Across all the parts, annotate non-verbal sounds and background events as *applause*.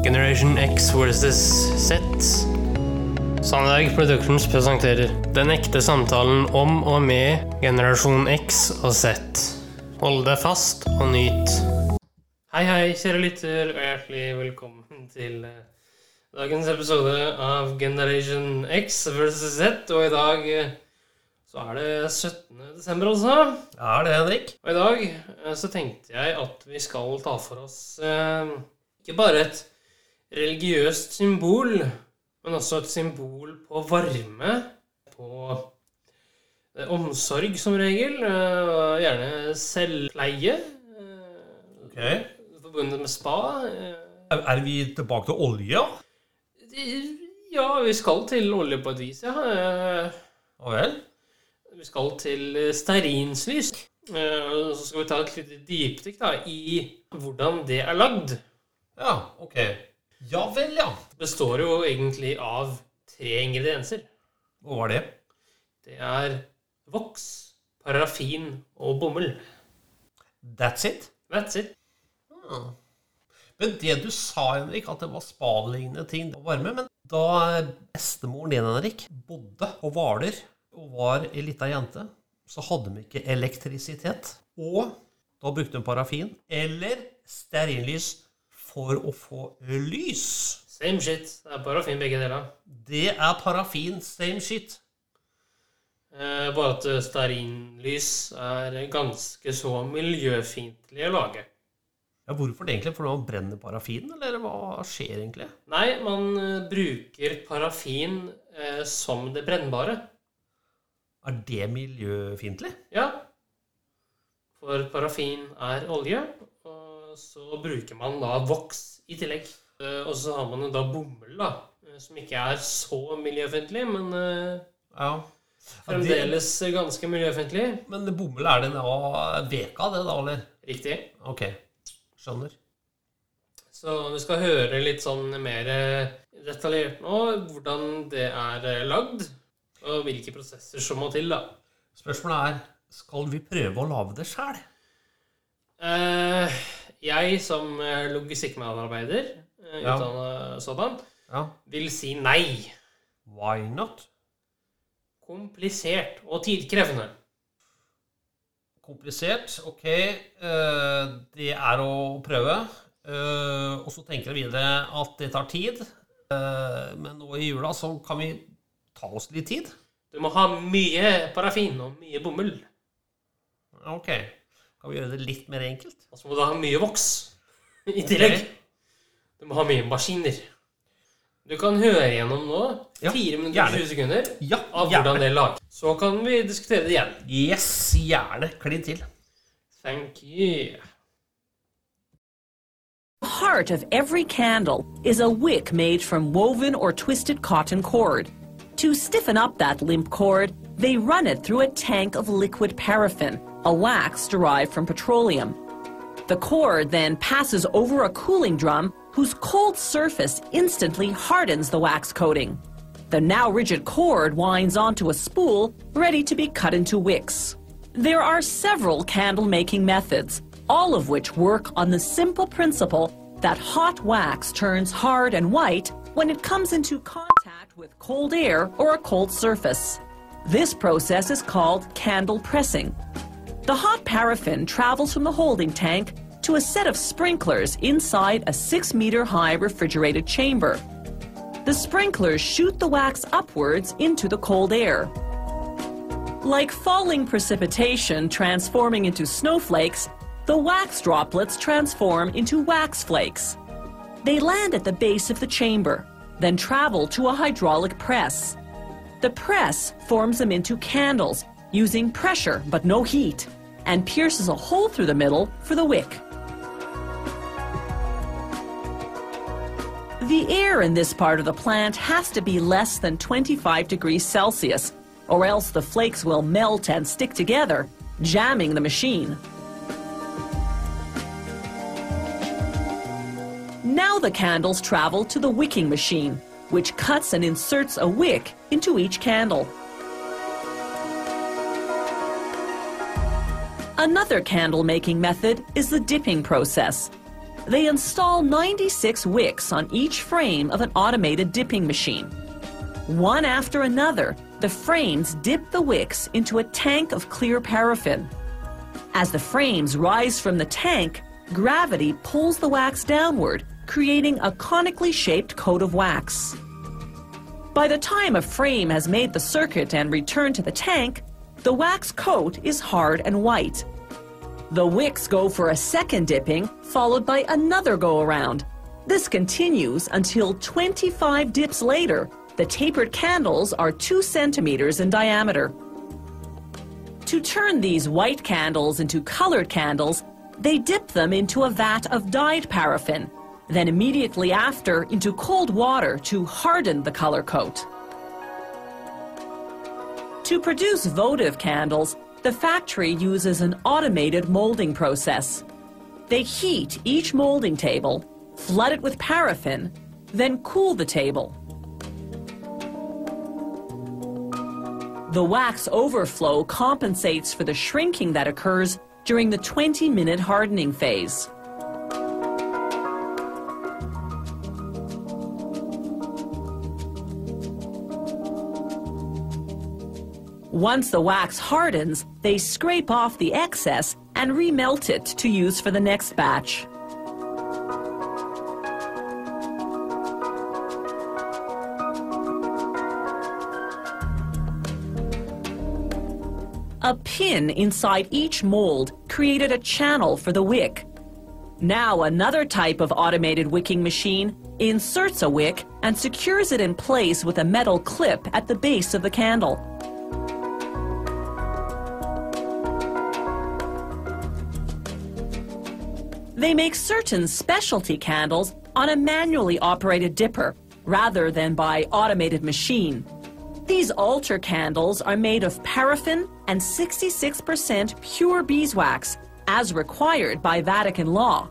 Generation X versus Z. Sandberg Productions presenterer Den ekte samtalen om og med generasjon X og Z. Hold deg fast og nyt. Hei, hei, kjære lytter, og hjertelig velkommen til eh, dagens episode av Generation X versus Z. Og i dag eh, så er det 17. desember, altså. Ja, det er det, Henrik? Og i dag eh, så tenkte jeg at vi skal ta for oss eh, ikke bare et religiøst symbol, men også et symbol på varme, på eh, omsorg som regel, eh, og gjerne selvpleie, Okay. Forbundet med spa. eh. Er vi tilbake til olje? Ja, vi skal til olje på et vis, ja. Eh, Ja vel? Vi skal til eh, stearinslys. Eh, Så skal vi ta et lite dypdykk i hvordan det er lagd. Ja, ok. Ja vel, ja. Består jo egentlig av tre ingredienser. Hva var det? Det er voks, parafin og bomull. That's it? That's it. Hmm. Men det du sa, Henrik, at det var spalignende ting og varme Men da bestemoren din, Henrik, bodde på Hvaler og var ei lita jente, så hadde de ikke elektrisitet. Og da brukte de parafin eller stearinlys for å få lys. Same shit. Det er parafin begge deler. Det er parafin, same shit. Eh, bare at eh, stearinlys er ganske så miljøfiendtlig å lage. Ja, Hvorfor det egentlig? For man brenner parafin, eller hva skjer egentlig? Nei, man eh, bruker parafin eh, som det brennbare. Er det miljøfiendtlig? Ja. For parafin er olje, så bruker man da voks i tillegg. Eh, Og så har man da bomull, da, eh, som ikke er så miljøfiendtlig, men eh, Ja. Fremdeles ganske miljøfiendtlig. Men bomull, er det da veka, det da, eller? Riktig. Ok, skjønner. Så vi skal høre litt sånn mer detaljert nå hvordan det er lagd, og hvilke prosesser som må til, da. Spørsmålet er, skal vi prøve å lage det sjæl? Eh, jeg som eh, logistikkmedarbeider, eh, Ja. utdannet sådan, Ja. vil si nei. Why not? Komplisert og tidkrevende. Komplisert, ok. eh, det er å prøve. Og så tenker jeg videre at det tar tid. Men nå i jula så kan vi ta oss litt tid. Du må ha mye parafin og mye bomull. Ok. Kan vi gjøre det litt mer enkelt? Og så må du ha mye voks i tillegg. Du må ha mye maskiner. Du kan høre gjennom nå, Ja, 4 minutter og gjerne. 20 sekunder, Ja, av gjerne. hvordan det er lagd. Så kan vi diskutere det igjen. Yes, gjerne. Klin til. Thank you. The heart of every candle is a wick made from woven or twisted cotton cord. To stiffen up that limp cord, they run it through a tank of liquid paraffin, a wax derived from petroleum. The cord then passes over a cooling drum whose cold surface instantly hardens the wax coating. The now rigid cord winds onto a spool ready to be cut into wicks. There are several candle making methods, all of which work on the simple principle that hot wax turns hard and white when it comes into contact with cold air or a cold surface. This process is called candle pressing. The hot paraffin travels from the holding tank to a set of sprinklers inside a six meter high refrigerated chamber. The sprinklers shoot the wax upwards into the cold air. Like falling precipitation transforming into snowflakes, the wax droplets transform into wax flakes. They land at the base of the chamber, then travel to a hydraulic press. The press forms them into candles using pressure but no heat and pierces a hole through the middle for the wick. The air in this part of the plant has to be less than 25 degrees Celsius, or else the flakes will melt and stick together, jamming the machine. Now the candles travel to the wicking machine, which cuts and inserts a wick into each candle. Another candle making method is the dipping process. They install 96 wicks on each frame of an automated dipping machine. One after another, the frames dip the wicks into a tank of clear paraffin. As the frames rise from the tank, gravity pulls the wax downward, creating a conically shaped coat of wax. By the time a frame has made the circuit and returned to the tank, the wax coat is hard and white. The wicks go for a second dipping, followed by another go around. This continues until 25 dips later, the tapered candles are 2 centimeters in diameter. To turn these white candles into colored candles, they dip them into a vat of dyed paraffin, then immediately after into cold water to harden the color coat. To produce votive candles, the factory uses an automated molding process. They heat each molding table, flood it with paraffin, then cool the table. The wax overflow compensates for the shrinking that occurs during the 20 minute hardening phase. Once the wax hardens, they scrape off the excess and remelt it to use for the next batch. A pin inside each mold created a channel for the wick. Now another type of automated wicking machine inserts a wick and secures it in place with a metal clip at the base of the candle. They make certain specialty candles on a manually operated dipper rather than by automated machine. These altar candles are made of paraffin and 66% pure beeswax, as required by Vatican law.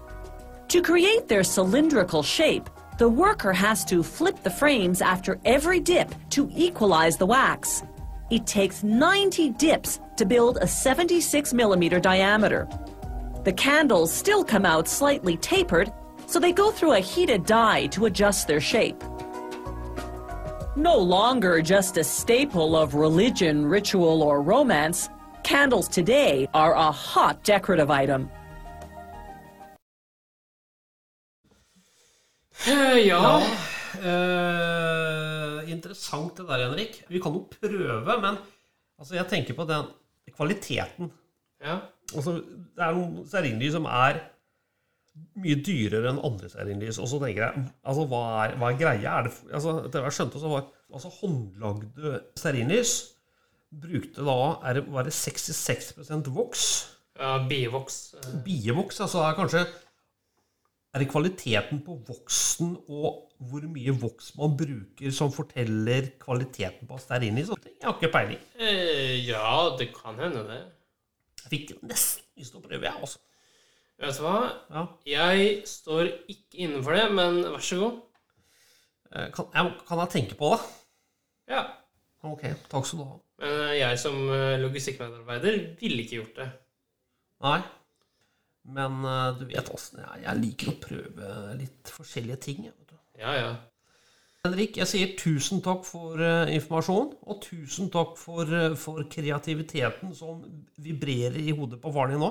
To create their cylindrical shape, the worker has to flip the frames after every dip to equalize the wax. It takes 90 dips to build a 76 millimeter diameter. The candles still come out slightly tapered, so they go through a heated die to adjust their shape. No longer just a staple of religion, ritual, or romance, candles today are a hot decorative item. *sighs* Ja. Eh, interessant det der, Henrik. Vi kan jo prøve, men altså, jeg tenker på den kvaliteten. ja. Altså, det er noen stearinlys som er mye dyrere enn andre stearinlys. Og så tenker jeg, altså, hva er, hva er greia? Er det, altså, det jeg skjønte, så var altså, håndlagde stearinlys brukte da er det, var det 66% voks. ja bievoks. eh, Bievoks, altså er kanskje Er det kvaliteten på voksen og hvor mye voks man bruker, som forteller kvaliteten på stearinlys? Jeg har ikke peiling. eh, Ja, det kan hende, det. Jeg fikk nesten lyst til å prøve, jeg, også. Vet du hva? Ja. Jeg står ikke innenfor det, men vær så god. Eh, Kan jeg, kan jeg tenke på det? Ja. Ok, takk skal du ha. Men eh, jeg som eh, logistikkmedarbeider ville ikke gjort det. Nei. Men du vet åssen jeg, jeg liker å prøve litt forskjellige ting. Vet du. Ja, ja. Henrik, jeg sier tusen takk for uh, informasjon, og tusen takk for, uh, for kreativiteten som vibrerer i hodet på nå.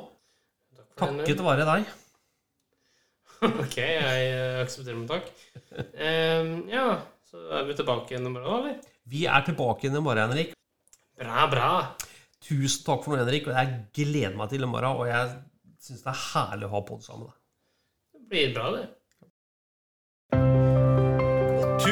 Takk for den, Takket være deg. *laughs* Ok, jeg eh, aksepterer med takk. Um, ja, så er vi tilbake igjen i morgen, eller? Vi er tilbake igjen i morgen, Henrik. Bra, bra. Tusen takk for noe, Henrik. Og jeg gleder meg til i morgen, og jeg syns det er herlig å ha pod sammen med deg. Det blir bra, det.